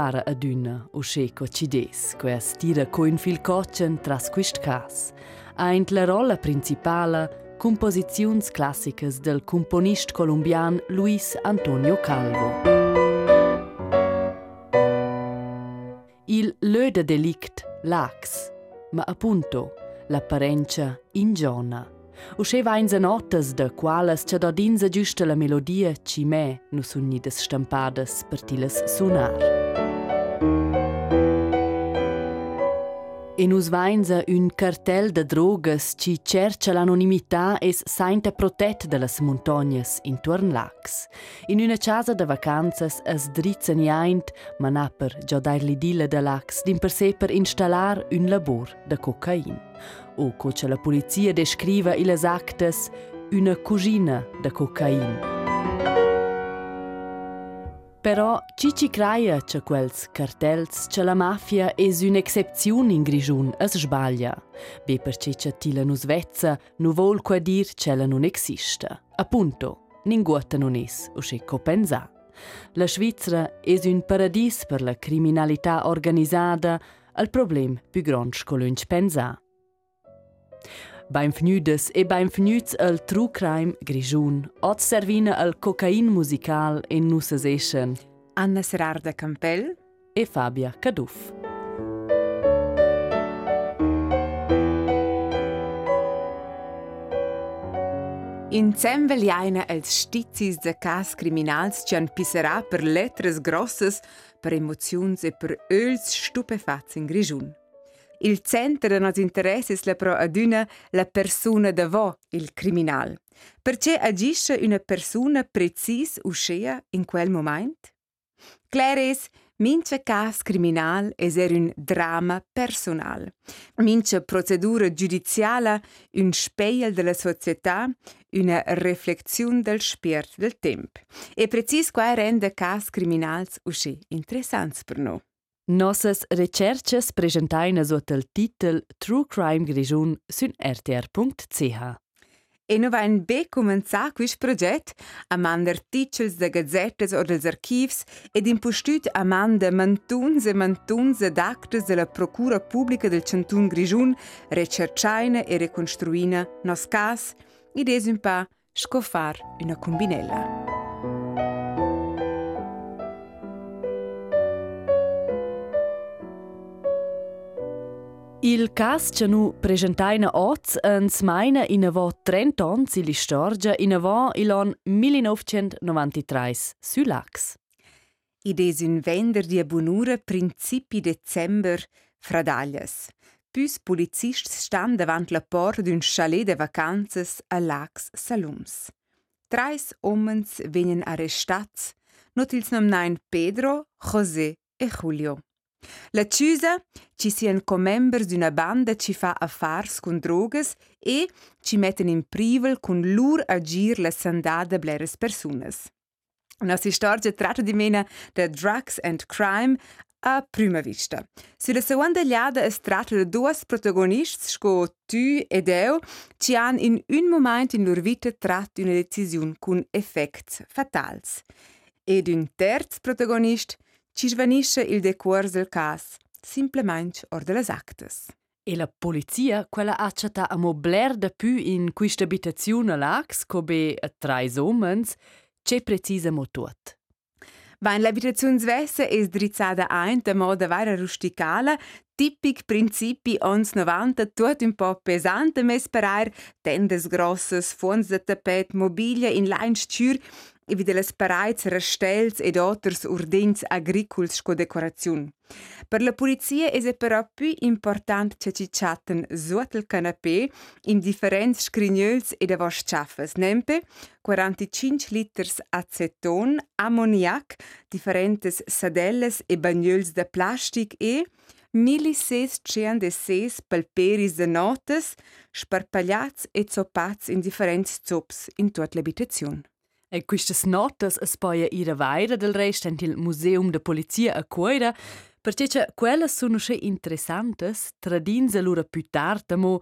para adüna o che coincides, quas tira coin fil cocen tras quist cas. Aint la rolla principala composizions classicas del componist colombian Luis Antonio Calvo. Il löde delict lax, ma appunto l'apparenza ingiona. Usce vains notas de qualas cha dodinsa giusta la melodia ci me nu sun nidas stampadas per tilas sunar. E nus vainza un cartel de drogas ci cerca l'anonimità es sainta protet de las montagnas intorn lacs. In una casa de vacanzas as dritzen jaint, ma na per giodair l'idilla de lacs, din per se per installar un labor de cocain. O co la polizia descriva illes actes una cugina de cocain. Però ci ci creia che quels cartels che la mafia es un'excepzione in Grigiun es sbaglia. Be perché che tila nus vezza nu vol qua dir che la non exista. Appunto, ninguota non es, o che copensa. La Svizzera es un paradis per la criminalità organizzata, al problem più grande scolunch pensa. Benvenudes e benvenuts al True Crime Grigiun. Od servina al cocain musical in nussa session. Anna Serarda Campel e Fabia Caduff. In Zembeliaina els stizis de cas criminals ci han pisserà per lettres grosses, per emozions e per öls stupefats in Grigiun. Il centro de nos interesses la pro aduna la persona davo, il criminal. Perché agisce una persona precis uscea in quel moment? Clares, mince cas criminal es er un drama personal. Mince procedura giudiziala un speiel della società, una reflexion del spirit del temp. E precis qua rende cas criminals usce interessants per noi. Nossas recherches presentaina sotto il titel True Crime Grigiun sun rtr.ch. E no vain be començar quist proget a man articels de gazettes o dels archivs ed impostut a man de mantuns e mantuns d'actes de la Procura Pública del Cantun Grigiun recercaina e reconstruina nos cas id es un pa scofar una combinella. Il cas che nu presentaina oz ens maina in avo 30 ans ili storgia in avo ilon 1993 su lax. Id es un vender di abunura principi december fradaglias. Pus policists stand davant la porta d'un chalet de vacanzas a Lax Salums. Trais omens venen arrestats, not ils nomnain Pedro, José e Julio. La Ciusa ci sian commembers d'una banda ci fa affars con drogas e ci metten in privel con lur agir la sandada bleres personas. Nostra storia tratta di mena da drugs and crime a prima vista. Sulla seconda liada es tratta de duas protagonists sco tu ed eu ci han in un moment in lor vita tratt una decisiun con effects fatals. Ed un terz protagonist ci svanisce il decors del cas, simplement or de las actes. E la polizia, quella accetta a mobler da più in questa abitazione lax, come a trai omens, c'è precisa mo tot. Wenn l'abitazione svessa è drizzata ein de moda vaira rusticala, tipic principi ons 90, tot un po' pesante mes per air, tendes grosses, fons de tapet, mobilia in lines tschür, e vide les parais restels ed otters urdins agricols sco decoraziun. Per la polizia es e però più important che ci chatten sotto il canapé in differents scrignöls ed avos chaffes, nempe 45 liters aceton, ammoniac, differentes sadelles e bagnöls de plastic e 1606 palperis de notes, sparpagliats e zoppats in differents zops in tutta l'abitazione. E queste notas es poi ira vaira del rest en il museum de polizia a Coira, perché che quelles sono sche interessantes, tradinse lura più tarda mo,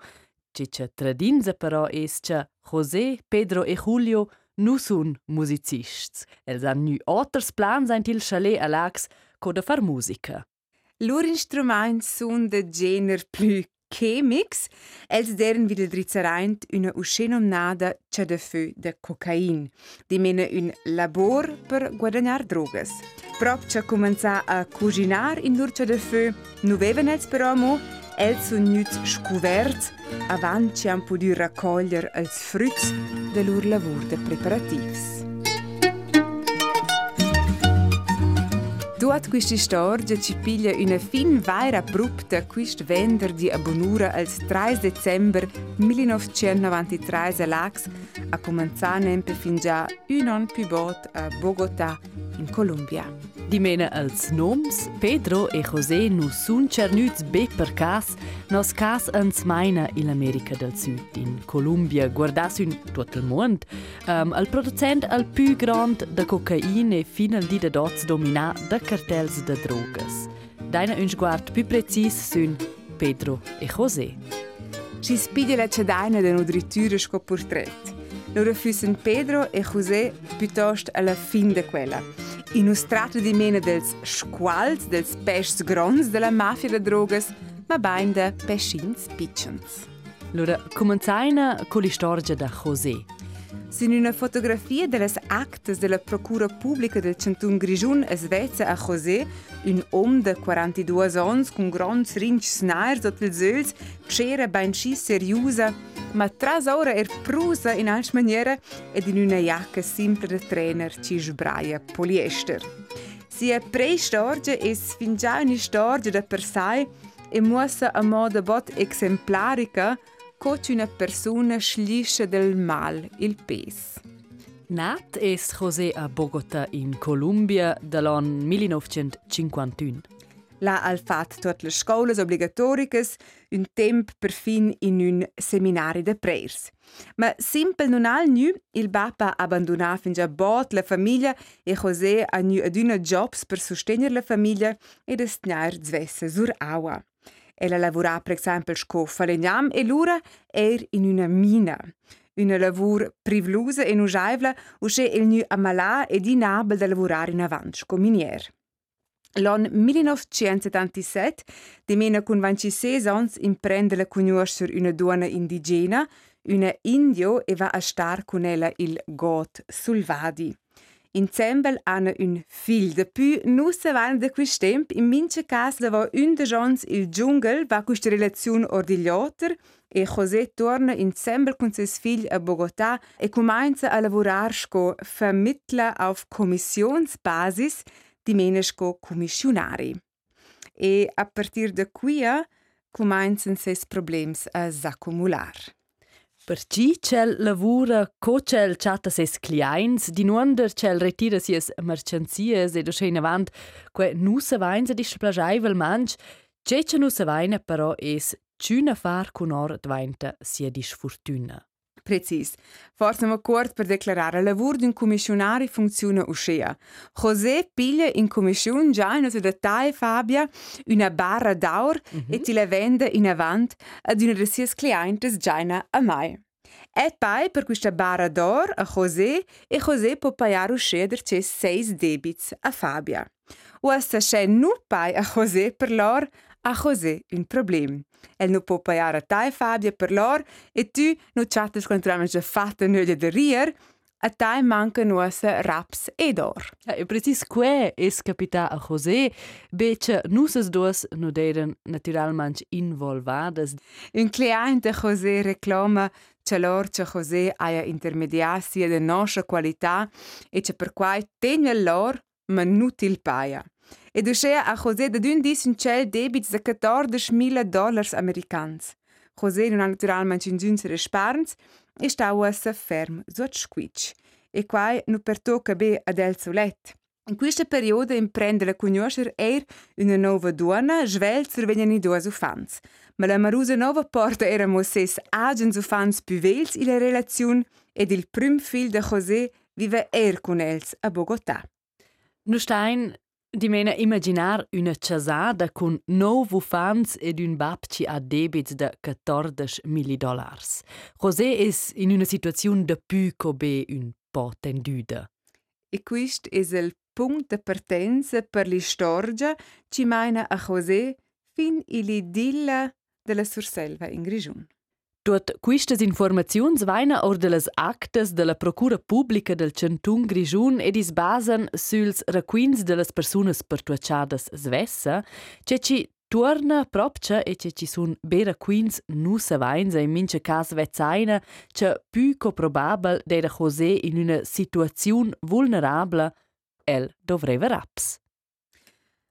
che che tradinse però es che José, Pedro e Julio nu sun musicists. Els han nu otters plans en il chalet a Lax, co da far musica. Lur instruments sun de gener plü chemics, els deren vid il drizeraint una uscenomnada c'è de fö de cocain, di mena un labor per guadagnar drogas. Prop c'è comenza a cuginar in lur c'è de fö, nu veven els però mo, els sun nuts scuverts, avant c'han podu raccoglier els fruits de lur lavur de preparativs. Duat questa storia ci piglia una fin vaira abrupta quist venderdi a Bonura al 3 dicember 1993 a Lax, a cominciare fin già un anno più bot a Bogotà, in Colombia. Di mena als noms, Pedro e José nu sun cernuts be per cas, nos cas ans maina in America del Sud, in Colombia, guardas un tot il mond, um, al producent al più grand de cocaine fin al di de dots domina de cartels de drogas. Deina un sguard più precis sun Pedro e José. Ci spiglia la cedaina de nudritura sco portret. Loro fussen Pedro e José piuttosto alla fin de quella. In ustrato di mena dels squals, dels pescs grons della mafia de drogas, ma bain de pescins pitchens. Lura comenzaina con l'istoria da José. Sin una fotografia delle actes della Procura Pubblica del Centun Grigiun a Svezia a José, un om de 42 ans con grands rincs snair sotto il zöls, c'era ben sci seriosa, ma tras ora er prusa in altre maniere ed in una jacca simple de trainer ci sbraia poliester. Sia pre-storia es fin già una storia da per sé e muossa a modo bot exemplarica coach una persona schlisce del mal, il pes. Nat es José a Bogotà in Colombia dall'anno 1951. La al fat tutte le scuole obbligatoriche un temp per fin in un seminari de prayers. Ma simple non al nu, il papa abbandona fin già bot la famiglia e José ha nu aduna jobs per sostenere la famiglia e destinair zvesse sur aua. Ella lavora per esempio sco falegnam e l'ura er in una mina. Una lavur privlusa e nujaivla usce il nu amalà e di nabel da lavorare in avanti sco minier. L'an 1977, di mena con 26 ans, imprende la conoscer una donna indigena, una indio e va a star con ella il got sul vadi. In Zembel hanno un figlio de più, se van da quist temp, in mince cas la va un de jons il dschungel, va questa relazione ordigliotter, e José torna in Zembel con ses figlio a Bogotà e comincia a lavorare sco vermittler auf Kommissionsbasis, di menesco commissionari. E a partir da qui cominciano ses problems a s'accumular. Per ci c'el lavura co c'el chatta ses clients, di nuonder c'el retira sies mercanzies e dosce in avant, que nu se vainza di splagiaivel manch, c'è c'è nu se vaina però es c'una far con or dvainta sia di sfortuna. Precis. Forse ma cort per declarare lavur d'un commissionari funziona uscea. José piglia in commission già in una dettaglia Fabia una barra d'aur mm -hmm. e ti la vende in avant ad una de sies clientes già a mai. E poi per questa barra d'or a José e José può pagare uscea der c'è seis debits a Fabia. O sta c'è nu pai a José per lor a José un problem. El nu può pagare a te Fabia per lor e tu nu chattes contramente fatta nöglia de rier a te manca nuosa raps ed or. Ja, e precis que es capita a José, bece nusas duas nu deren naturalmente involvadas. Un cliente José reclama che lor che José aia intermediasia de nostra qualità e che per quai tegna lor ma nutil paia. E duschea a José de dun dis un cel debits de 14.000 dollars americans. José non ha naturalmente in giunse resparns e sta uessa ferm zot squitch. E quai nu pertocca be ad el solet. In questa periodo imprende la conoscer er una nova donna, svelzer venien i due ufans. Ma la marusa nova porta era ses agens ufans più vels in la relazione ed il prim fil de José vive er con els a Bogotà. Nu stein di mena imaginar una chasada con nov ufans ed un bab ci ha debits de 14 mili dollars. José es in una situazione de più come un po' tenduda. E quist es il punto di partenza per l'istorgia ci maina a José fin dilla della Surselva in Grigion. Tuot quistas informaziuns vaina or de las actas de la Procura Pública del Cantun Grigiun ed is basan suls raquins de las persunas pertuaciadas svessa, ce ci Tuorna propcia e che ci sun bera quins nu savains e in mince cas vezzaina che più co probabel d'era José in una situazione vulnerabla el dovreva raps.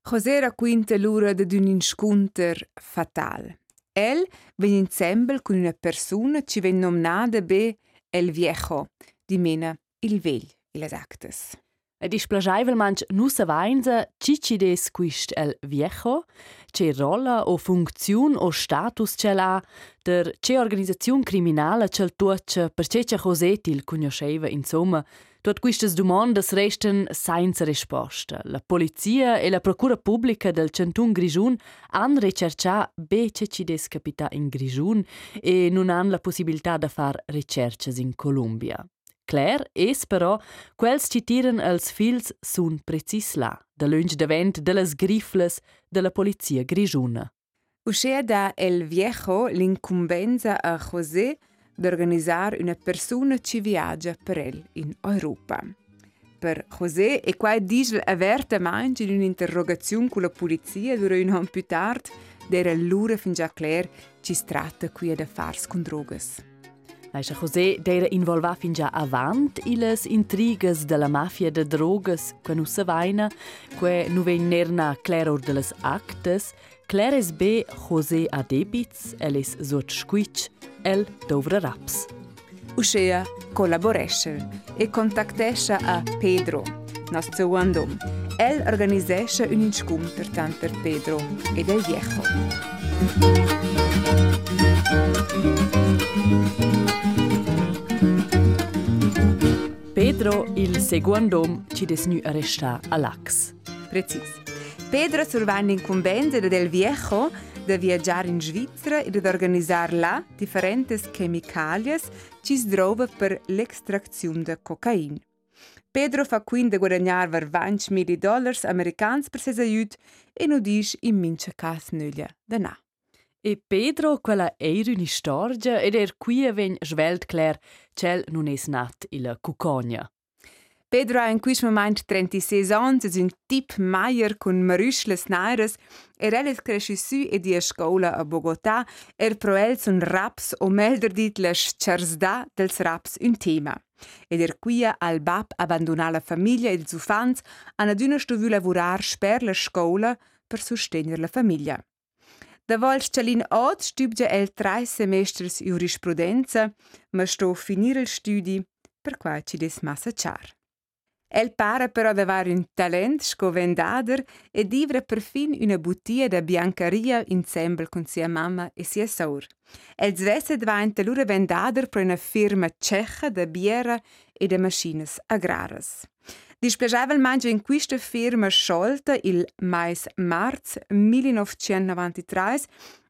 José era quinta l'ura de d'un inscunter fatal. El ven ensemble con una persona ci ven nomnada be el viejo, di mena il vegl e las actes. Ed isplaschaivel manch nusa vainza cicides quist el viejo, ce rolla o funziun o status ce l'ha, der ce organizzaziun criminala cel tuoce per ce ce Josetil cugnosceva insomma, tuot quistas domandas resten senza risposta. La polizia e la procura pubblica del Cantun Grigiun han ricercià be cecides capita in Grigiun e non han la possibilità de far ricerches in Columbia. Claire es però quels ci tiren els fils sun precis là, da lunch davent de las grifles de la polizia grigiuna. Uscea da El Viejo l'incumbenza a José d'organizzar una persona ci viaggia per el in Europa. Per José e qua dice avertamente in un'interrogazione con la polizia durante un anno più tardi, era l'ora fin già Claire ci stratta qui ad affars con drogas. Aisha José d'eira involva fin già avant iles intrigas della mafia de drogas quan ussa vaina, que nu ven nerna cleror de las actes, Clares B. José a debits, elis squitch, el dovra raps. Uscea collaboresce e contactesce a Pedro, nostro uandom. El organizesce un inscontro tant per Pedro e del viejo. Pedro, il seguandom, ci desnu arresta a Lax. Precis. Pedro survanda in convenza del Viejo de viaggiare in Svizzera e di organizzare là differenti chemicalies ci sdrova per l'extrazione di cocaina. Pedro fa quindi guadagnare ver 20 mili dollars americans per ses aiut e non dice in mince cas nuglia da na. E Pedro, quella era una storia ed er qui ven svelt clar, cel non es nat il cucogna. Pedro ha in questo momento 36 anni, è un tip maier con marusles naires, e er è cresciuto e di a scuola a Bogotà, er pro el son raps o melder dit les charsda dels raps un tema. Ed er qui al bab abbandonà la famiglia e ils ufans, han aduna stu lavorar sper la scuola per sostenere la famiglia. Da vols chalin od stübge el tre semestres jurisprudenza, ma sto finire il studi, per qua ci des. El pare però di avere un talent scovendader e divre perfin una bottiglia da biancaria insieme con sia mamma e sia saur. El svesse diventa lura vendader per una firma ceca da biera e da maschines agraras. Displegavel mangia in questa firma sciolta il mais marz 1993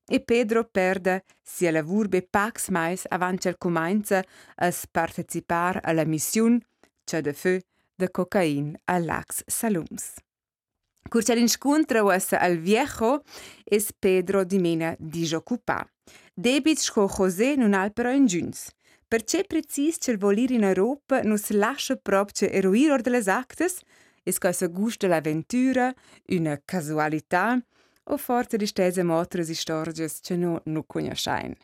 e Pedro perde sia lavur be pax mais avanti al comincia a partecipare alla missione, cioè de feu, dhe kokain Alax salums. Kur që alin al viejo es Pedro di mena di giocupa. Debit shko Jose nun alpero in gjyns. Per ce precis që volir in Europa nus lashe prop që eruiror de les actes, es ca se gust de l'avventura, una casualità, o forse di stese motres istorges që no nu conoscein.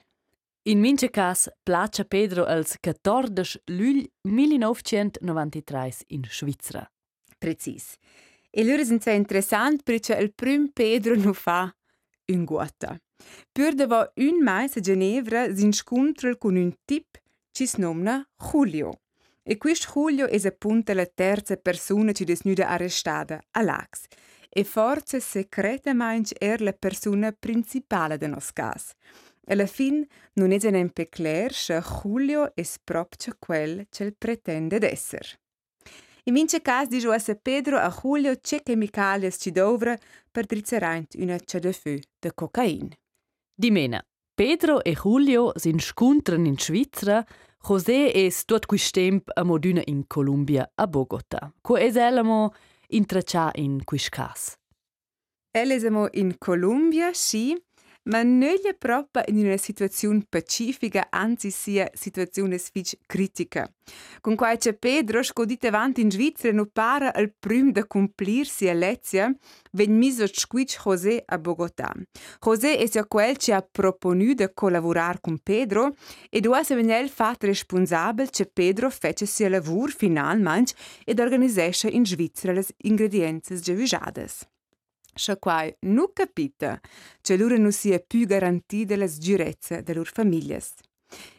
In mince cas placia Pedro als 14 lugl 1993 in Svizzera. Precis. E lura sind sehr interessant perché il prim Pedro nu fa un guata. Pur de va un mais a Ginevra s'inscontra con un tip ci snomna Julio. E quist Julio es appunto la terza persona ci desnuda arrestata, Alax. E forse secretamente er la persona principale de nos cas. Alla fin non è neanche chiaro se Julio è proprio quel che pretende d'essere. In mince cas dice a Pedro a Julio che chemicali ci dovra per drizzerant una cedefeu de cocaina. Di mena, Pedro e Julio sin scontran in Svizzera, José es tot quist temp a moduna in Columbia a Bogota. Co es elamo intraccià in quis cas. Elesamo in Colombia, sì, ma è proprio in una situazione pacifica, anzi sia situazione sfic critica. Con quai c'è Pedro scodite avanti in Svizzera non para al prim da complirsi a Lezia, ven miso squic José a Bogotà. José è sia quel ci ha proponu da collaborare con Pedro e due se venel fat responsabile che Pedro fece sia lavur finalmente ed organizesce in Svizzera le ingredienze già usate. Scha quai nu capita, che lura nu sia più garantita la sicurezza delle loro famiglie.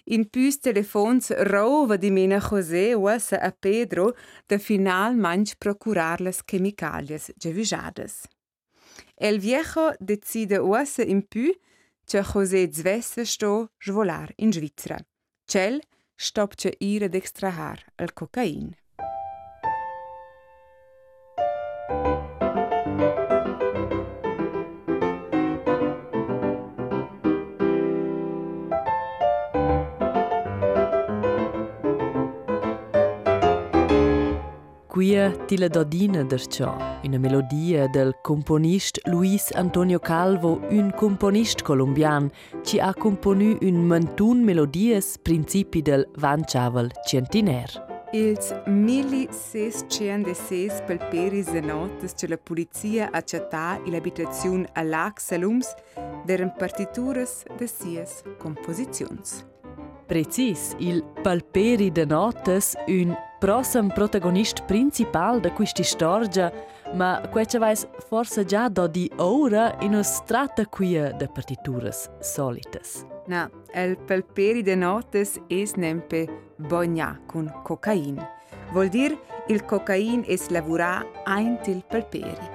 In più telefons rova di mena José uassa a Pedro da final manch procurar las chemicalias gevisades. El viejo decide uassa in più che José zvesse sto svolar in Svizzera. Cel stop che ira d'extrahar al cocain. Quia ti la dodina d'arciò, una melodia del componist Luis Antonio Calvo, un componist colombian, ci ha componu un mantun melodies principi del Vanchavel centiner. Ils 1616 pelperis de notes che la polizia accettà l'abitazione a Lac Salums deren partituras de sies composizions. Precis, il palperi de notes, un prossem protagonist principal de questa storia, ma quece vais forse già do di ora in us tratta qui de partituras solitas. Na, el palperi de notes es nempe bogna con cocain. Vuol dir il cocain es lavura aint il palperi.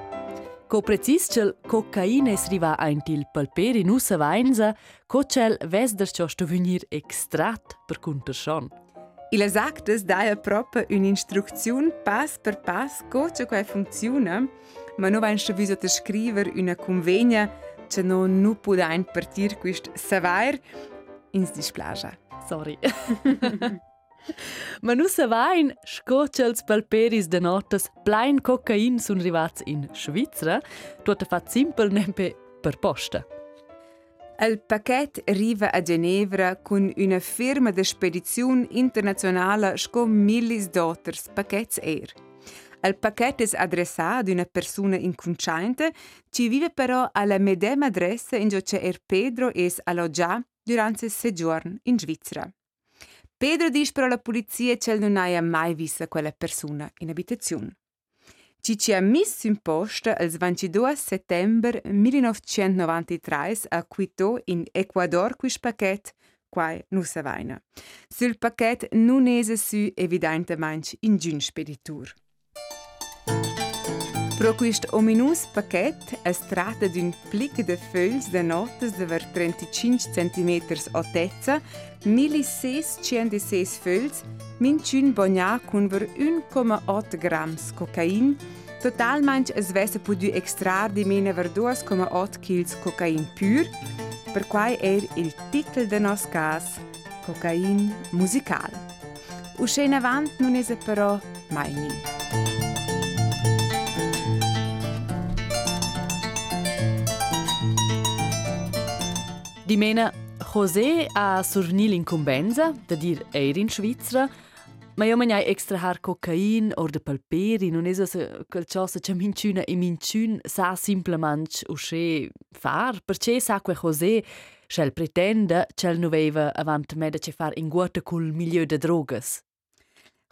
Co precis cel cocain es riva aint il palperi nusa vainza, co cel vesder cio sto venir extrat per conter schon. Il actes daia proprio un'instruzione pass per pass come quai funziona, ma non vain staviso a scrivere una convegna che non nu pudain partir quist savoir ins displaja. Sorry. Ma nu se vain scocels palperis de notas plein cocain sun rivats in Svizzera, tuota fat simpel nempe per posta. Il paquet arriva a Ginevra con una firma di spedizione internazionale scom millis dotters paquets air. Il paquet è adressato ad una persona inconsciente, ci vive però alla medesima adressa in cui er Pedro è alloggiato durante il soggiorno in Svizzera. Pedro dice però alla polizia che non ha mai visto quella persona in abitazione. Ci ci ha messo in posta il 22 settembre 1993 a Quito in Ecuador questo pacchetto quai non sa vaina. Sul pacchetto non è su evidentemente in giun speditur. Pro questo ominous pacchetto è tratta di un plico di foglie di note di 35 cm altezza, 1606 foglie, minciun bognà con 1,8 g di cocaina, totalmente es vesse potuto extrarre di meno 2,8 kg di cocaina pur, per cui è er il titolo del nostro caso, Cocaina musicale. Uscena avanti non è però mai niente. Di mena José a surnil incumbenza, da dir eir in Svizzera, ma io mangiai extrahar cocain o de palperi, non es quel cosa che minciuna e minciun sa simplement usce far, perché sa que José Schel pretende ch'el nu veva avant meda che far in guata col milieu de drogas.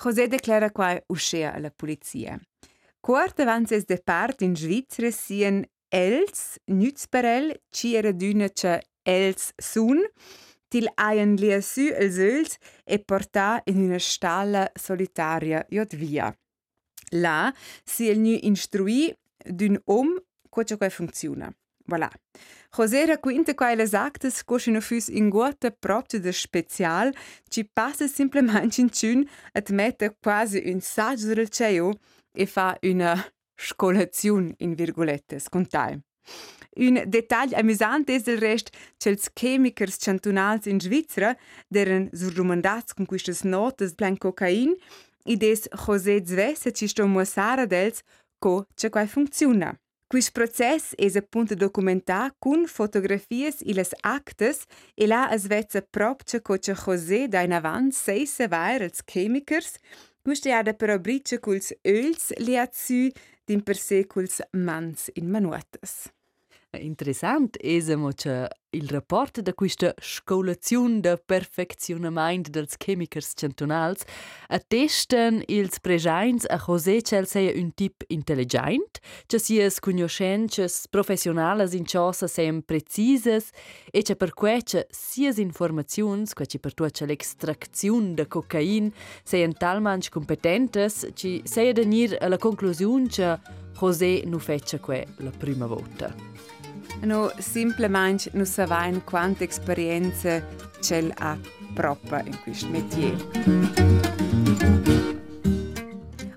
José declara quai uscea alla polizia. Quart avances de part in Svizzera sien els nützperel ci era d'una che els sun, til haien liesu els öls e portà in una stalla solitaria jod via. Là si el nu instrui d'un om ciò che funziona. Voilà. José racconta quai les actes coscino fus in guata proprio de special, ci passa simplemente in ciun et mette quasi un saggio del cielo e fa una scolazione in virgolettes con time. Un dettagl amusant è del rest che els chemicers cantonals in Svizzera deren surrumandats con quistas notas plan cocain id es José Zvesse ci sto mussara dels co c'è quai funziona. Quis process es appunto documentar con fotografies e las actes e là es vezza propcia co c'è José da in avant sei se vair als chemikers, quiste ha da però briccia culs öls li ha zu din per se culs mans in manuatas. Interessant esemo che il rapporto da questa scolazione da perfezionamento dels chemicers centonals attesten ils prejains a José cel sei un tip intelligent, che sias conoscences professionales in cosa sem precisas e che per quei che sias informazions, quei che per tua che l'extrazione da cocain seien talmans competentes, ci sei a venir alla conclusione che José nu fece que la prima volta. No, semplicemente non sapevamo quanta esperienza c'è ha proprio in questo métier.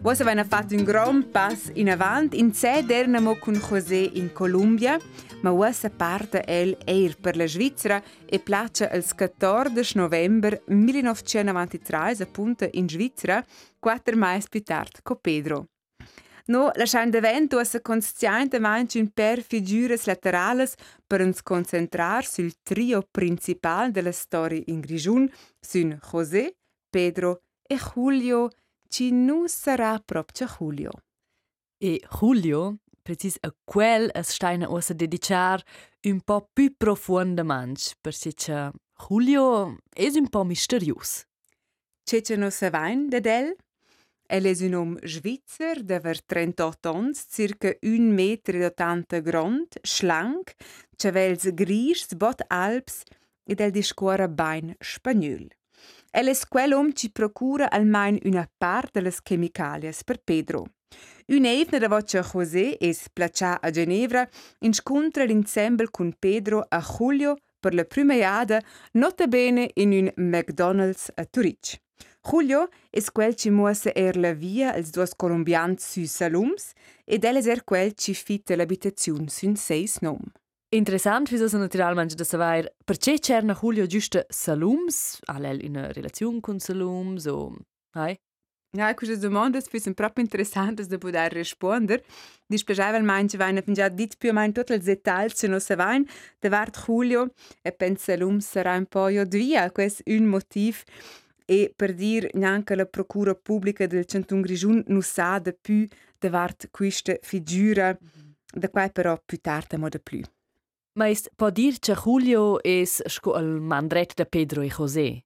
Voi avete fatto un gran passo in avanti. In sé eravamo con José in Colombia, ma ora parte el eir per la Svizzera e place il 14 novembre 1993 appunto in Svizzera, quattro mesi più tardi con Pedro. No, lasciando evento se consciente manci un per figures laterales per uns concentrar sul trio principal della storia in Grigiun, sun José, Pedro e Julio, ci nu sarà proprio Julio. E Julio, precis a quel es steina osa dedicar un po' più profondamente, perché Julio è un po' misterius. C'è ce no se vain de del? El es un om svizzer d'aver 38 ans, circa 1 meter e 80 grond, schlank, chavels gris, bot alps ed el discuora bain spagnol. El es quel om ci procura almain una part de les chemicalias per Pedro. Un evne da voce José es placcià a Ginevra inscontra l'insembel con Pedro a Julio per la prima iada, notabene in un McDonald's a Turich. Julio es quel ci muossa er la via als duos colombians su salums ed elles er quel ci fitta l'abitaziun sun seis nom. Interessant wieso so naturalmente da savoir perché c'erna Julio giusto salums, all'el in relazione con salums o hai? Ja, queste domande sono proprio interessanti da poter rispondere. Dispiaceva manche vaina già dit più o meno tutti i dettagli se non si vain. Da vart Julio e pensa salums sarà un po' io via, questo è un motivo e per dir neanche la procura pubblica del Centun Grigiun non sa da più davart questa figura, da quai però più tardi ma da più. Ma può dir che Julio è il mandret da Pedro e José?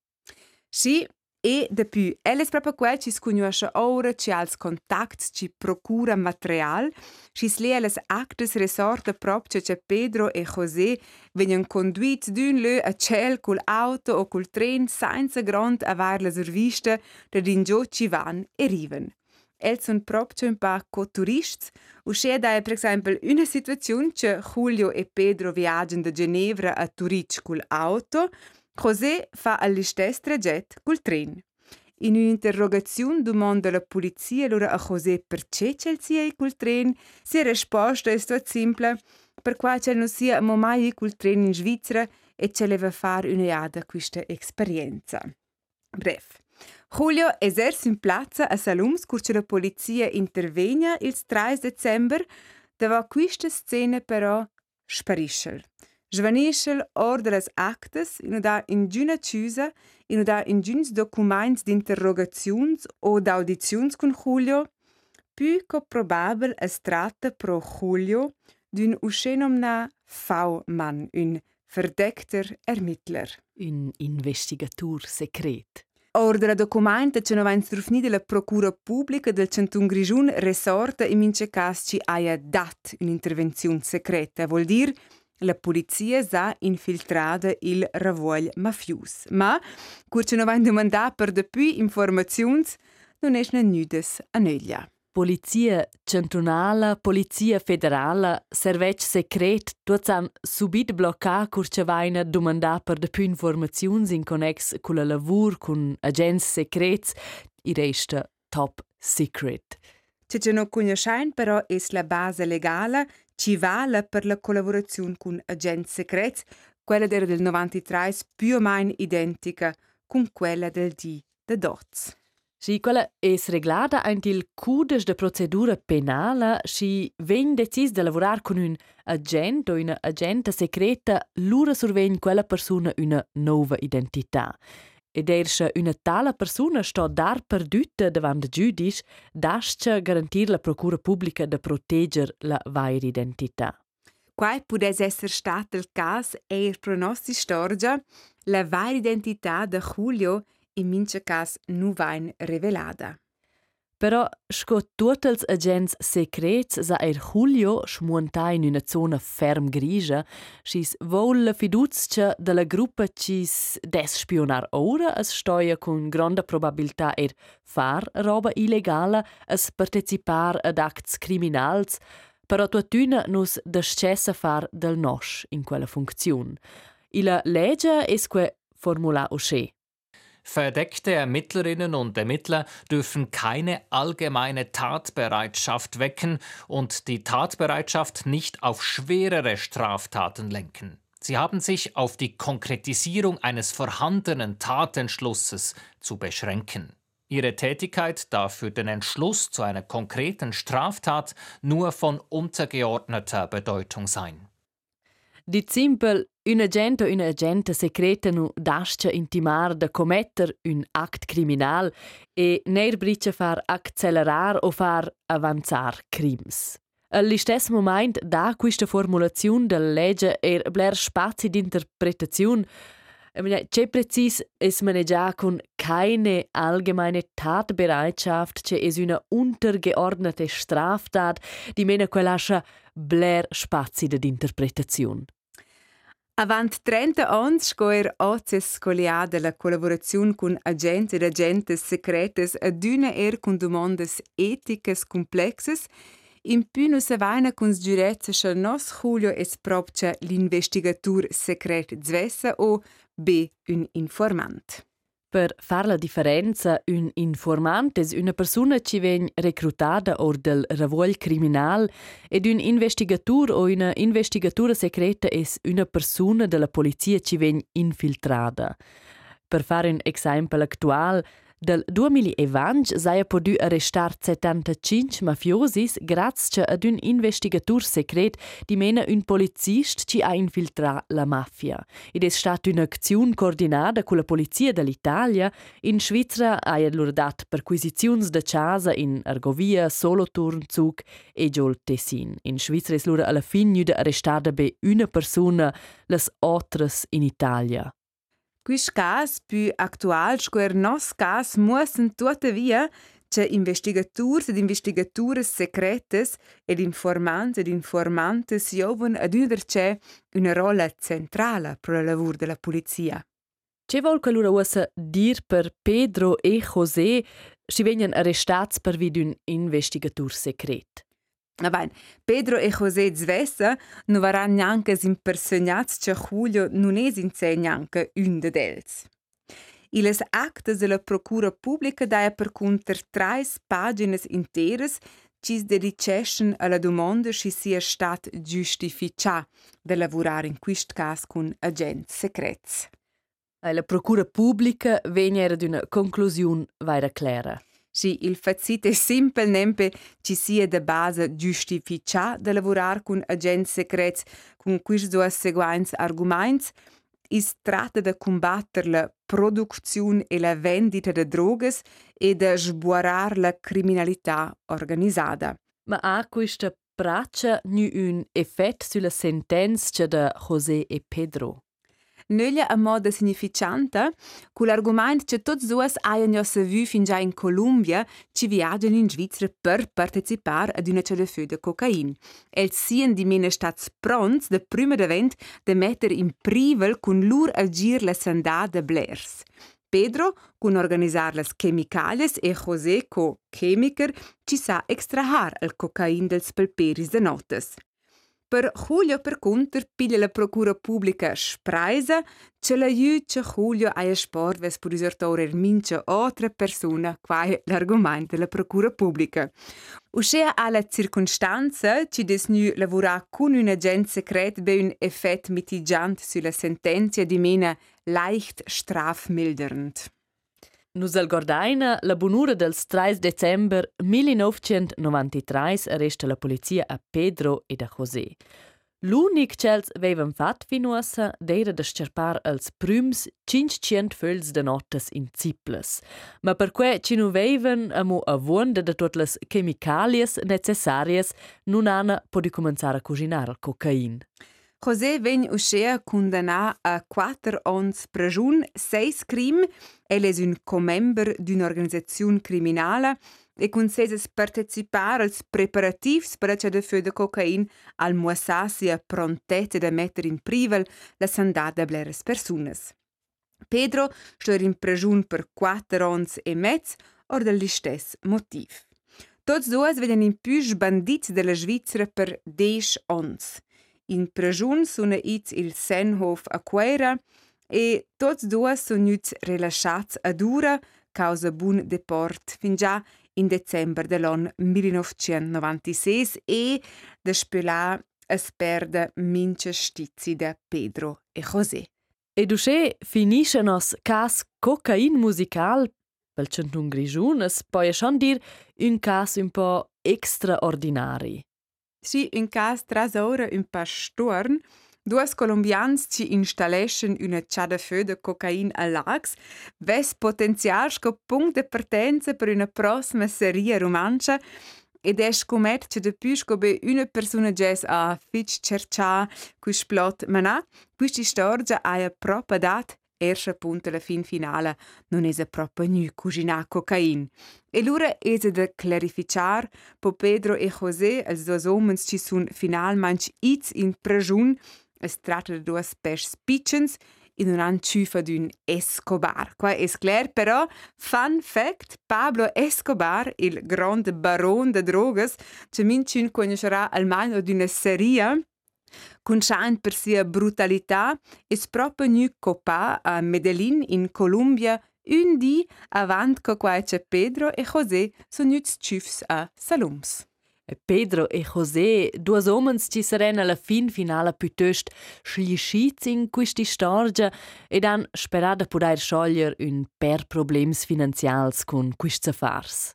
Sì, e da più. El è proprio quel ci sconosce ora, ci ha il contatto, ci procura materiale, ci slia le actes resorte proprio che Pedro e José vengono conduiti d'un lö a ciel col auto o col tren senza grand aver la servista da dingiò ci van e riven. Els sono proprio un po' co-turisti. Uscì da, per esempio, una situazione che Julio e Pedro viaggiano da Ginevra a Turich col auto, José fa all'istess trajet col tren. In un'interrogazione domanda la polizia allora a José perché c'è sia col tren, si risposta è stata semplice, per qua c'è non sia mai col tren in Svizzera e c'è leva fare una iada questa esperienza. Bref. Julio eserce in piazza a Salums curce la polizia intervegna il 3 dicembre, dava questa scena però sparisce. Svanisce ordre les actes, in da in giuna chiusa, in da in giuns documents d'interrogazions o d'audizions con Julio, più che probabel es tratta pro Julio d'un uscenomna V-Mann, un verdeckter Ermittler. Un investigatur secret. Ordre documenta che non va instrufni della Procura Pubblica del Centun Grigiun resorta in mince cas ci aia dat un'intervenzione secreta, vuol dire la polizia s'ha infiltrata il ravoglio mafius. Ma, curce non va domandare per de più informazioni, non è nudes a neglia. Polizia centrale, polizia federale, servec secret, tutti han subito bloccato curce vaina domandare per de più informazioni in connex con la lavur con agents secrets, i resta top secret. C'è non conosciamo però è la base legale ci vale per la collaborazione con agenti segreti, quella del 93 più o meno identica con quella del D de Dots. Si quella es reglada ant il cudes de procedura penala si ven decis de lavorar con un agent o una agenta secreta lura survegn quella persona una nova identità. Ed erscha una tala persona sto dar perdüta davant de giudice, dascha garantir la procura pubblica de proteger la vaira identità. Quai pudes esser stat il cas eir pro nostri storgia, la vaira identità de Julio in mince cas nu vain revelada. Però sco tutti els agents secrets sa er Julio smuonta in una zona ferm grigia, sis vol la fiduzia della gruppa cis des spionar ora as stoia con grande probabilità er far roba illegala as participar ad acts criminals, però tuatuna nus descessa far del nos in quella funzione. Ila legge esque formula usce. Verdeckte Ermittlerinnen und Ermittler dürfen keine allgemeine Tatbereitschaft wecken und die Tatbereitschaft nicht auf schwerere Straftaten lenken. Sie haben sich auf die Konkretisierung eines vorhandenen Tatentschlusses zu beschränken. Ihre Tätigkeit darf für den Entschluss zu einer konkreten Straftat nur von untergeordneter Bedeutung sein. Dit simpel, un agent o una agente secreta nu dascia intimar da commetter un act criminal e neir bricia far accelerar o far avanzar crims. All'istess moment da questa formulazione della legge er bler spazi d'interpretazione C'è precis es maneggià con keine allgemeine Tatbereitschaft, c'è es una untergeordnete Straftat, die mena quell'ascia bler spazi d'interpretazione. Avant 30 ans scoer oces scoliada la collaborazione con agenti ed agentes secretes aduna er con domandas eticas complexes, in più nu se vaina con sgiurezza che nos Julio es propcia l'investigatur secret zvessa o b un informant. Per far la differenza, un informant es una persona che viene reclutata or del ravoglio criminal ed un investigatur o una investigatura secreta es una persona della polizia che viene infiltrata. Per fare un esempio attuale, Del 2020 saja podu arrestar 75 mafiosis grazie ad un investigatur secret di mena un polizist ci ha infiltra la mafia. Ed è stata un'azione coordinata con la polizia dell'Italia. In Svizzera ha loro dat perquisizioni da casa in Argovia, Solothurn, Zug e Giol Tessin. In Svizzera è loro alla fine arrestata be una persona, las otras in Italia. Quis cas più actual squer nos cas muossen tuttavia che investigaturs ed investigatures secretes ed informanti ed informantes joven ad una c'è una rolla centrale per il lavoro della polizia. Che vol che lura usa dir per Pedro e José si vengono arrestati per vid un investigatur secret? Ma ben, Pedro e José Zvessa non varan neanche impersonats che Julio non es in sé neanche un de dels. Iles actes della procura pubblica daia per conter trais pagines interes cis dediceschen alla domanda si sia stat giustificia de lavorare in quist cas con agents secrets. La procura pubblica veniera d'una conclusione vaira clara și îl facite simple nempe ci sia de bază giustificia de lavurar cu agenți secreți cu quis doa seguainți arguments, is tratta de combatter la producțiun e la vendita de drogas e de sbuarar la criminalità organizzata. Ma a questa braccia nu un efect sulla sentenza de José e Pedro? Nöglia a moda significanta, cu l'argument che tots dues haien jo savu fin già in Columbia, ci viaggiano in Svizzera per partecipar ad una celefeu de cocain. Els sien di mene stats pronts de prima d'event de metter in privel cun lur agir la sandà de Blairs. Pedro, cun organizar las chemicalias e José, co chemiker, ci sa extrahar el cocain dels pelperis de notes. Per Julio per conter piglia la procura pubblica spreisa, ce la juce Julio a sport ves per risortore mince altre persona quai l'argument della procura pubblica. Uscea alla circostanza ci des nu lavora con un agent secret be un effett mitigiant sulla sentenza di mena leicht strafmildernd. Nus al Gordaina, la bonura del 3 december 1993 arresta la polizia a Pedro e a José. L'unic ch'els vevan fat finuossa d'eira da scerpar als prüms 500 föls de notas in Ziples. Ma per que ci nu vevan amo avonda de tuot las chemicalias necessarias nun ana podi començar a cucinar al cocain. José vegn uscea condannà a 4 ans prajun, 6 crim, el es un comember d'una organizaziun criminala e cun seses participar als preparativs per a de feu de cocain al muassassi a prontete de metter in privel la sandada de bleres personas. Pedro stor in prajun per 4 ans e mezz or del listes motiv. Tots duas veden in püsch bandits de la Svizzera per 10 ans. In prajun suna its il Senhof a Quera e tots duas sun nuts rilasciats ad ura causa bun deport fin già in december dell'anno 1996 e da spelà es perda mince stizi da Pedro e José. E dusce finisce nos cas cocain musical pel centun grigiun es poi schon dir un cas un po extraordinari. Si un cas tras ora un pa storn, Duas colombians ci installation una ciada feu de cocain a lax, ves potenzial sco punct de partenza per una prossima serie romancia. Ed è scomet che depus sco be una persona ges a fitch cercia cui splot mana, questi storgia a propria dat erscha punta la fin finale non esa proprio nu cucina cocain. E l'ura esa de clarificar po Pedro e José, als dos homens ci sun finalmente its in prajun, Es tratta de duas pers pitchens in un an ciufa d'un Escobar. Qua es clar, però, fun fact, Pablo Escobar, il grande baron de drogas, ce mincin conoscerà almeno d'una seria, con schein per sia brutalità, es proprio nu copa a Medellin in Colombia un di avant co quae Pedro e José son nuts ciufs a Salums. Pedro e José, due homens ci saranno alla fin finale piuttosto schliscits in questa storia e dan sperada poter sciogliere un per problems finanzials con questi affars.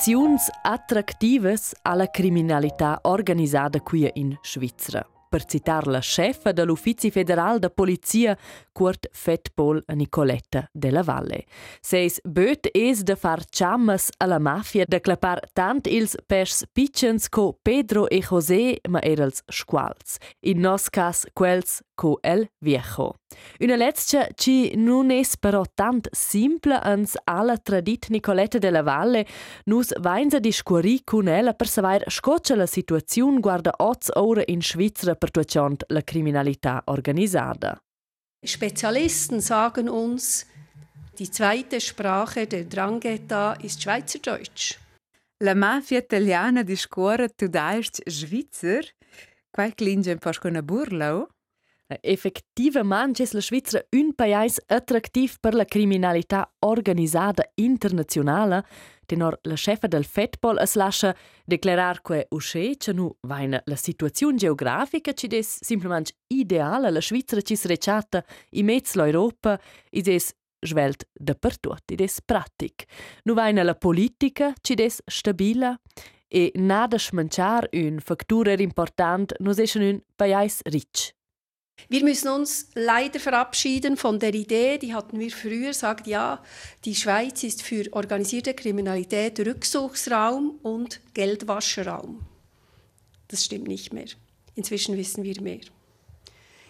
Condizioni attrattives alla criminalità organizzata qui in Svizzera. per citar la chefa dell'Ufficio federal da Polizia, Kurt Fettpol Nicoletta della Valle. Seis böt es de far chammas alla mafia de clapar tant ils pers pitchens co Pedro e José, ma erels squals. In nos cas quels co el viejo. Una letzia ci non es però tant simple ans alla tradit Nicoletta della Valle, nus vainza discuori con ella per savoir scoccia la situazione guarda oz ora in Svizzera per tuachant la Kriminalität organisada. Spezialisten sagen uns, die zweite Sprache der Drangheta ist Schweizerdeutsch. La mafia italiana discorre tudaisch Schweizer, quai klinge un po' con burlo. Effektivament è la Svizzera un paese attrattiv per la criminalità organizzata internazionale, tenor la chefa del Fetball es lascia declarar que usce che nu vaina la situazione geografica ci des simplement ideale la Svizzera ci srecciata in mezzo l'Europa id es svelt dappertut, id es pratic. Nu vaina la politica ci des stabila e nada schmanciar un facturer important nus eschen un paese rich. Wir müssen uns leider verabschieden von der Idee, die hatten wir früher, sagt ja, die Schweiz ist für organisierte Kriminalität Rückzugsraum und Geldwascheraum. Das stimmt nicht mehr. Inzwischen wissen wir mehr.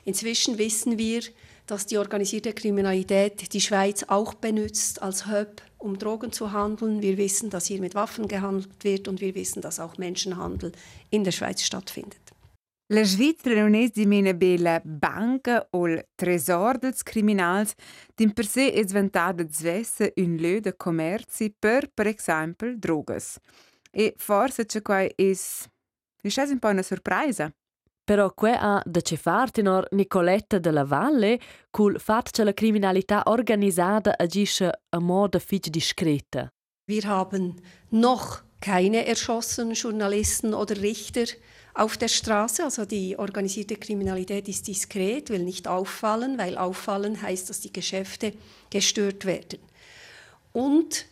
Inzwischen wissen wir, dass die organisierte Kriminalität die Schweiz auch benutzt als Hub, um Drogen zu handeln. Wir wissen, dass hier mit Waffen gehandelt wird und wir wissen, dass auch Menschenhandel in der Schweiz stattfindet. La Svizzera non es di mena bella banca o il tresor dels criminals, din per sé es vantada zvessa un lö de commerci per, per esempio, drogas. E forse c'è qua es... È un po' una sorpresa. Però que ha da ce far tenor Nicoletta della Valle cul fat che la criminalità organisata agisce a modo fitch discreta. Wir haben noch keine erschossenen Journalisten oder Richter auf der Straße. Also die organisierte Kriminalität ist diskret, will nicht auffallen, weil auffallen heißt, dass die Geschäfte gestört werden. Und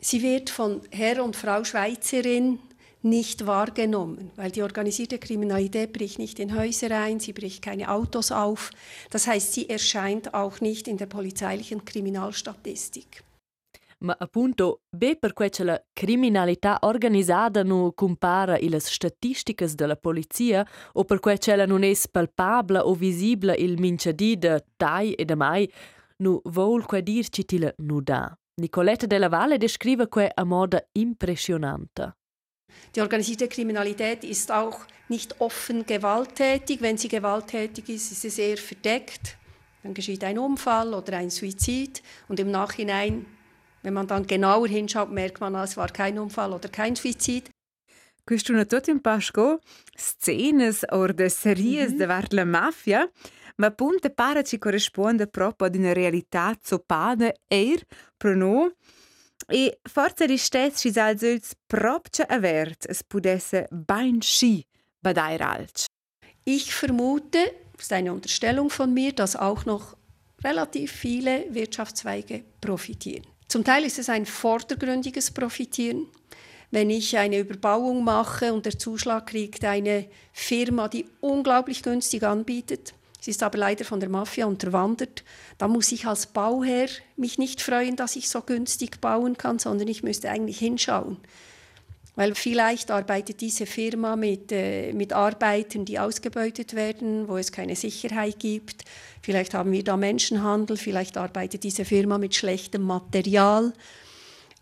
sie wird von Herr und Frau Schweizerin nicht wahrgenommen, weil die organisierte Kriminalität bricht nicht in Häuser ein, sie bricht keine Autos auf. Das heißt, sie erscheint auch nicht in der polizeilichen Kriminalstatistik. Ma appunto, be per quei la criminalità organizzata non compara le statistiche della polizia o per quei la non è palpabile o visibile il minciadì de tai e de mai, nu vol quei dirci tila nu da. Nicoletta della Valle descrive quei a moda impressionante. Die organisierte Kriminalität ist auch nicht offen gewalttätig. Wenn sie gewalttätig ist, ist sie sehr verdeckt. Dann geschieht ein Unfall oder ein Suizid und im Nachhinein wenn man dann genauer hinschaut, merkt man, es war kein Unfall oder kein Suizid. Questo è tutto un pasco scenes o de series mm -hmm. de la mafia, ma punte pare ci corrisponde proprio ad una realtà zopada er pro no e forza di stets ci sal söls proprio avert es pudesse bain schi badai ralch. Ich vermute, das ist eine Unterstellung von mir, dass auch noch relativ viele Wirtschaftszweige profitieren. Zum Teil ist es ein vordergründiges Profitieren. Wenn ich eine Überbauung mache und der Zuschlag kriegt eine Firma, die unglaublich günstig anbietet, sie ist aber leider von der Mafia unterwandert, dann muss ich als Bauherr mich nicht freuen, dass ich so günstig bauen kann, sondern ich müsste eigentlich hinschauen. Weil vielleicht arbeitet diese Firma mit, äh, mit Arbeiten, die ausgebeutet werden, wo es keine Sicherheit gibt. Vielleicht haben wir da Menschenhandel, vielleicht arbeitet diese Firma mit schlechtem Material.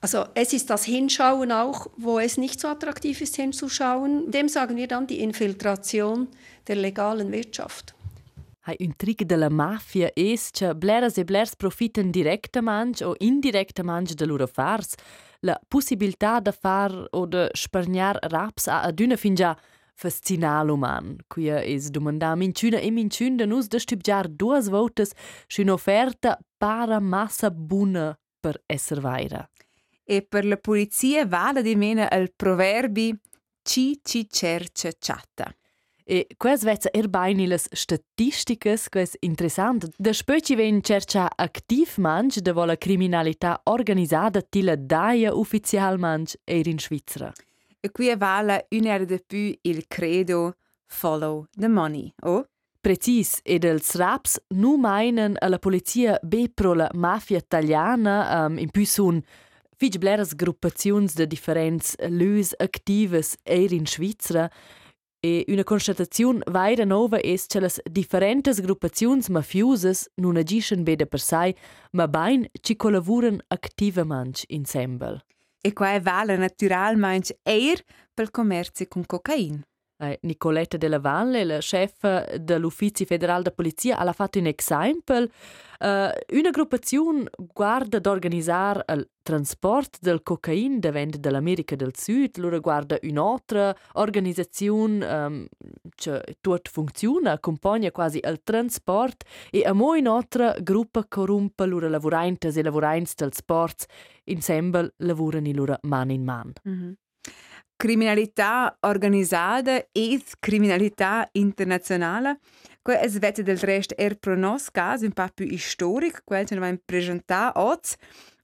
Also es ist das Hinschauen auch, wo es nicht so attraktiv ist hinzuschauen. Dem sagen wir dann die Infiltration der legalen Wirtschaft. Hai un trick della mafia es che bleras e blers profiten directament o indirectament de loro fars la possibilità de far o de spargnar raps a adüna fin già fascinal uman. Quia es domanda minciuna e minciun nus de stibgiar duas votes un'offerta para massa buna per esser vaira. E per la polizia vale di mena il proverbi ci ci cerce chatta. E quas vezza erbaini las statistiches, quas interessant. Da spöci ven cerca aktiv manch de vola criminalità organizzata tila daia ufficial manch er in Svizzera. E qui vale un'era de più il credo follow the money, oh? Precis, ed els raps nu meinen alla polizia be pro la mafia italiana um, in più sun fich bleras gruppaziuns de differents lüs actives er in Svizzera E una constatazione vaira nova es che las differentes gruppaziuns mafiusas non agiscono bene per sé, ma bain ci collaboran activamente insieme. E qua vale naturalmente eir pel commercio con cocaina. Eh, Nicoletta della Valle, la chef dell'Uffizio federale de Polizia, ha fatto un esempio. Uh, una gruppazione guarda d'organizzare il trasporto del cocaina da vende dall'America del Sud, loro guarda un'altra organizzazione um, che tutto funziona, accompagna quasi il trasporto e a mo un'altra gruppa corrompe loro lavoranti e lavoranti del sport, insieme lavorano loro mano in mano. Mm -hmm. Criminalità organizzata e criminalità internazionale. Quel è svete del resto er pro nos caso un po' più storico, quel che noi presentare oggi.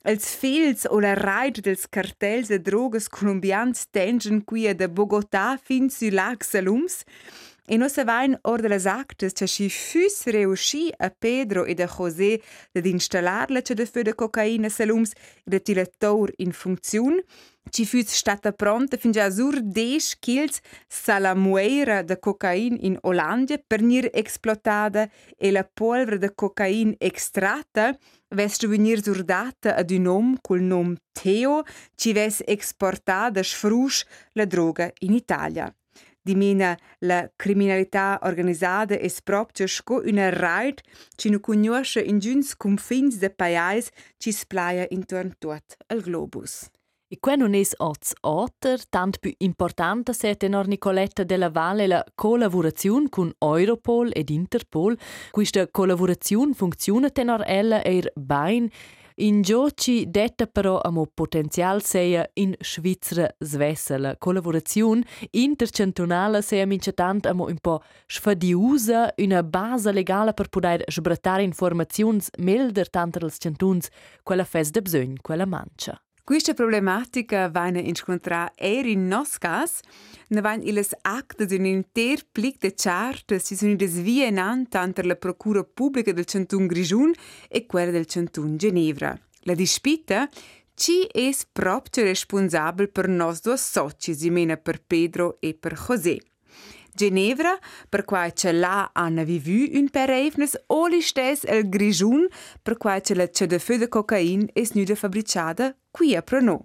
Els fils o la raid dels cartels de drogas colombians tengen qui da Bogotà fin su lac Salums. E non se vain or de las actes che si fus reusci a Pedro e a José de installar la che de fö de cocaina Salums e de tilator in funzione. Ci fus stata pronta fin già sur 10 kg salamuera de cocain in Olanda per nir explotada e la polvere de cocain extratta veste venir surdata ad un om col nom Theo ci ves exportada sfrusch la droga in Italia. Di mena la criminalità organizzata es proprio sco una raid ci nu conosce in giuns confins de pais ci splaia intorno tot al globus. E qua non è oz otter, tant più importante se tenor Nicoletta della Valle la collaborazione con Europol ed Interpol. Questa collaborazione funziona tenor ella er bain In gioci detta però amo potenzial seia in Svizzera svessa la collaborazione intercantonale seia mincetant amo un po sfadiusa una base legale per poter sbrattare informazioni melder tanto als cantuns quella fes de bsögn quella mancia. Questa problematica viene incontrare er in Noscas, ne vanno le acte di un intero plic di certe si sono desvienanti tra la procura pubblica del Centun Grigion e quella del Centun Ginevra. La dispita chi è proprio responsabile per noi due soci, si mena per Pedro e per José. Ginevra, per quai ce l'ha hanno vivu un pereivnes, o li stes el Grigiun, per quai ce la ce de feu de cocain es nuda fabricada qui a Prano.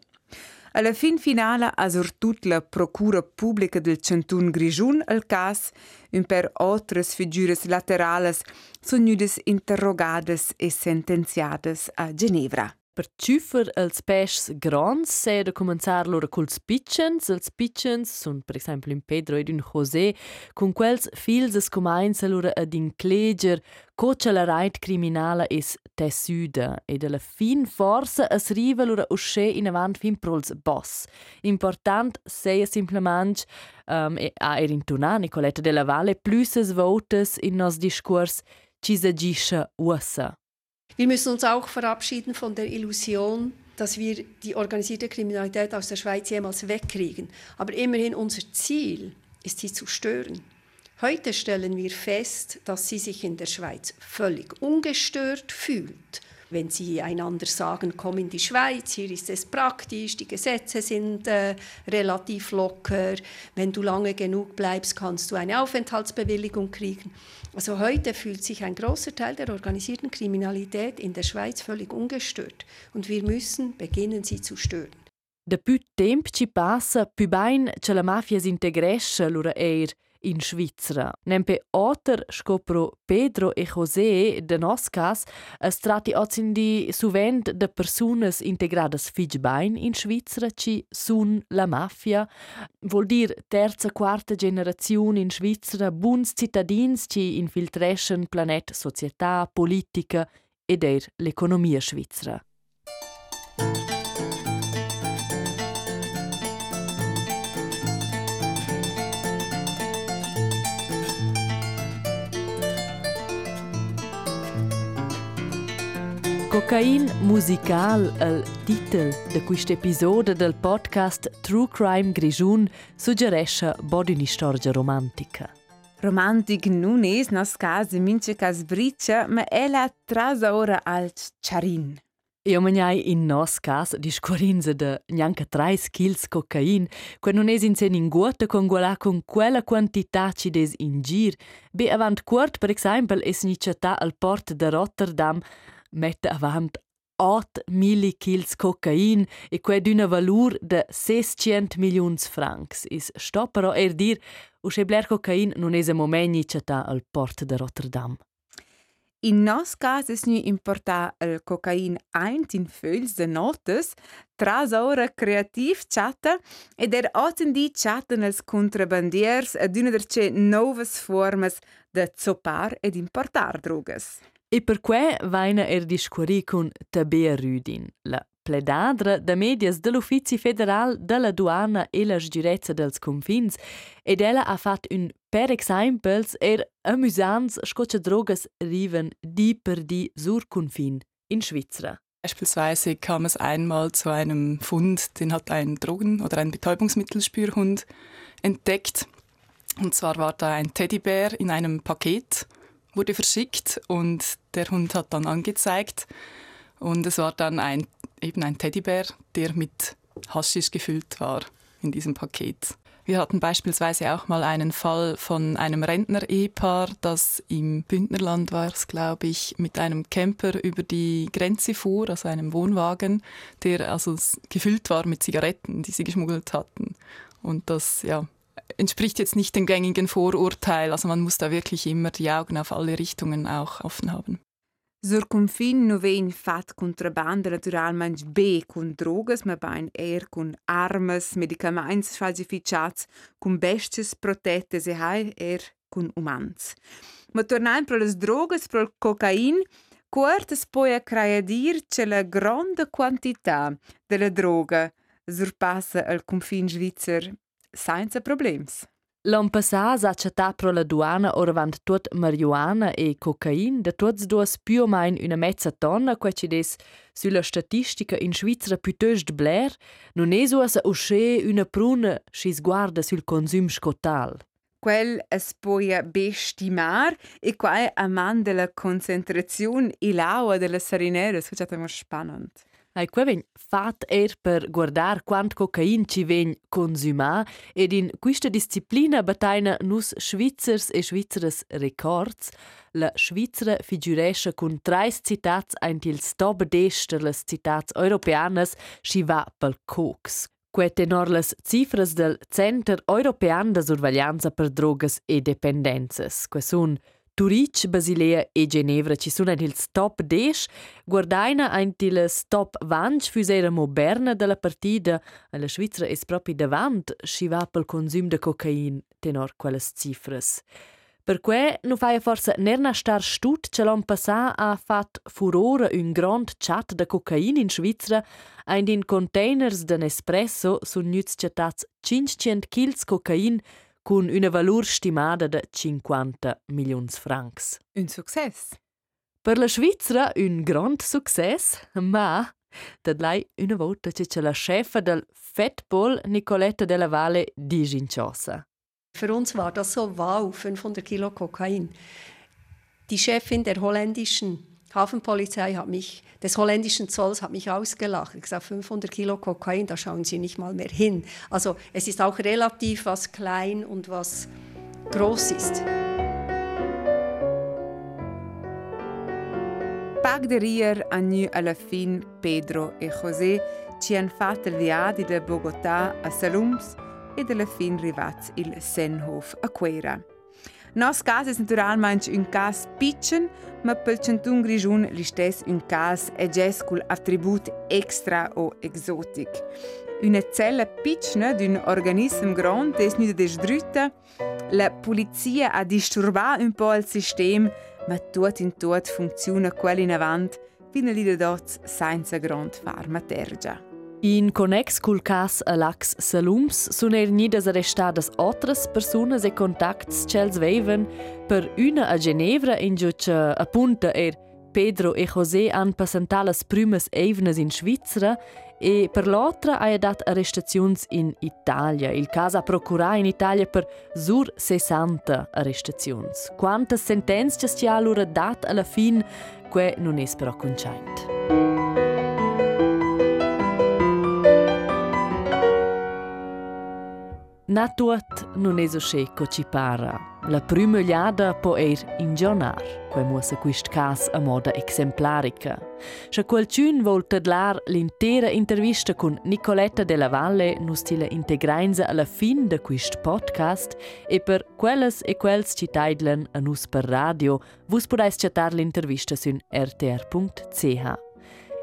Alla fin finale ha sortut la Procura Pubblica del Cantun Grigiun al cas, un per altres figures laterales son nudes interrogades e sentenziades a Ginevra. Per ciufer els peschs grans se da començar loro culs pitchens. Els pitchens sun per esempio in Pedro ed in José, con quels fils es comença loro ad incleger cocha la rait criminala es tessuda ed alla fin forsa es riva loro usce in avant fin prols boss. Important seia simplement um, e a er intuna Nicoletta della Valle pluses votes in nos discurs ci s'agisce ussa. Wir müssen uns auch verabschieden von der Illusion, dass wir die organisierte Kriminalität aus der Schweiz jemals wegkriegen. Aber immerhin unser Ziel ist, sie zu stören. Heute stellen wir fest, dass sie sich in der Schweiz völlig ungestört fühlt. Wenn sie einander sagen, komm in die Schweiz, hier ist es praktisch, die Gesetze sind äh, relativ locker, wenn du lange genug bleibst, kannst du eine Aufenthaltsbewilligung kriegen. Also heute fühlt sich ein großer Teil der organisierten Kriminalität in der Schweiz völlig ungestört und wir müssen beginnen, sie zu stören. Da più temp ci passa, più bain che la mafia si integresce lura eir in Svizzera. Nempe oter scopro Pedro e José de nos cas es tratti ozindi suvent de persunas integradas fig bain in Svizzera ci sun la mafia. Vuol dir terza quarta generazione in Svizzera buns cittadins ci infiltreschen planet società, politica ed er l'economia svizzera. Cocain musical il titel de questo episodio del podcast True Crime Grigiun suggerisce una storia romantica. Romantic non es nos case mince cas briccia, ma ella trasa ora alt charin. Io mangiai in nos cas discorrinza de neanche 3 kg cocain, que non es in sen in guota con guala con quella quantità ci des in gir. Be avant quart, per esempio, es ni città al port de Rotterdam, mette avant 8 millikils cocain e quei d'una valur de 600 milions francs. Is sto però er dir, usce bler cocain non es a momenti città al port de Rotterdam. In nos cas es nu importa el cocain eint in föls de notes, tras ora creativ chatta ed er otten di chatten els contrabandiers ad una derce novas formas de zopar ed importar drogas. E per que vaina er discuori con Tabea Rüdin, la pledadra da medias dell'Uffizi federal della Duana e la Sgirezza dels Confins, ed ella ha fat un per exempels er amusants scoccia drogas riven di per di sur Confin in Schweizer. Beispielsweise kam es einmal zu einem Fund, den hat ein Drogen- oder ein Betäubungsmittelspürhund entdeckt. Und zwar war da ein Teddybär in einem Paket wurde verschickt und der Hund hat dann angezeigt und es war dann ein, eben ein Teddybär, der mit Haschisch gefüllt war in diesem Paket. Wir hatten beispielsweise auch mal einen Fall von einem Rentner-Ehepaar, das im Bündnerland war es, glaube ich, mit einem Camper über die Grenze fuhr, also einem Wohnwagen, der also gefüllt war mit Zigaretten, die sie geschmuggelt hatten. Und das ja, entspricht jetzt nicht dem gängigen Vorurteil. Also man muss da wirklich immer die Augen auf alle Richtungen auch offen haben. Sur confin no vein fat contrabanda naturalmein B con drogas, ma bain er con armas, medicaments falsificats, con besties protettes e hai er con umans. Ma tornain pro las drogas, pro cocain, Quartas poi a dir che la grande quantità della droga surpassa il confine svizzer senza problems. L'an passà s'ha accettà pro la duana oravant tot marijuana e cocain, da tots duas più o meno una mezza tonna, qua ci des sulla statistica in Svizzera piuttosto bler, non è so a usce una pruna si sguarda sul consum scotal. Quel es poia bestimar e qua a man della concentrazione e l'aua della sarinera, so è spannend. Ai quei vegn fat er per guardar quant cocain ci vegn consumà ed in questa disciplina bataina nus Schwitzers e Schweizeres records la Schweizer figurescha cun trais citats eint il top dester las citats europeanas schi va pel cox. Quei tenor las cifras del Center European de Surveglianza per Drogas e Dependenzas, que sun Turic, Basilea e Ginevra ci sono nel top 10. Guardaina anche il top 20 fusera moderna della partita. La Svizzera è proprio davanti, si va per il consumo di cocaina, tenor quelle cifre. Per cui non fai forse nerna star stut che l'anno passato ha fatto furore un grand chat di cocaina in Svizzera e in containers di Nespresso sono nuts 500 kg cocaina con una valur stimada de 50 milions francs. Un success. Per la Svizzera un grand success, ma dad lei una volta c'è la chefa del Fettball Nicoletta della Valle di Ginciosa. Für uns war das so wow, 500 Kilo Kokain. Die Chefin der holländischen Hafenpolizei hat mich, des holländischen Zolls hat mich ausgelacht. Ich gesagt, 500 Kilo Kokain, da schauen Sie nicht mal mehr hin. Also es ist auch relativ, was klein und was groß ist. Pag de rier agnu alla fin Pedro e José ci han fatto il viadi da Bogotà a Salums e alla fin rivats il Senhof a Quera. Nos cas es naturalmente un cas pitchen, ma pel centun grigiun listes un cas e ges cul attribut extra o exotic. Una cella pitchna d'un organism grand es de desdrüta, la polizia ha disturbat un po' il sistem, ma tot in tot funziona quel in avant, fino lì dots senza grand farmatergia. In connex cul cas Alax Salums sun er nidas arrestadas otras personas e contacts chels veven per una a Ginevra in giuce appunta er Pedro e José han passentalas prümes evnes in Svizzera e per l'altra ha dat arrestazions in Italia. Il caso ha procurato in Italia per sur 60 arrestazions. Quantas sentenze ci ha allora dat alla fin, que non è però conciaint. Na tuot non è so sceco ci para. La prima liada può er ingionar, que muossa quist cas a moda exemplarica. Se qualcun vol tedlar l'intera intervista con Nicoletta della Valle nu stile integrainza alla fin de quist podcast e per quelles e quels ci taidlen a nus per radio, vus podais chatar l'intervista sun rtr.ch.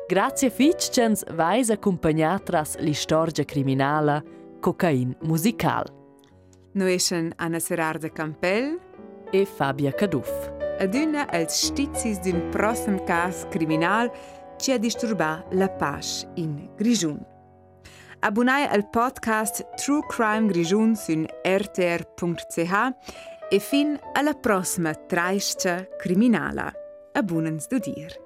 Grazie fitchens vais accompagnatras l'istorgia criminala cocain musical. Noi eschen Anna Serarda Campell e Fabia Caduff. Aduna als stizis d'un prossem cas criminal ci ha disturbat la pace in Grigiun. Abbonai al podcast True Crime Grigiun sun rtr.ch e fin alla prossima traiscia criminala. Abbonens du dir.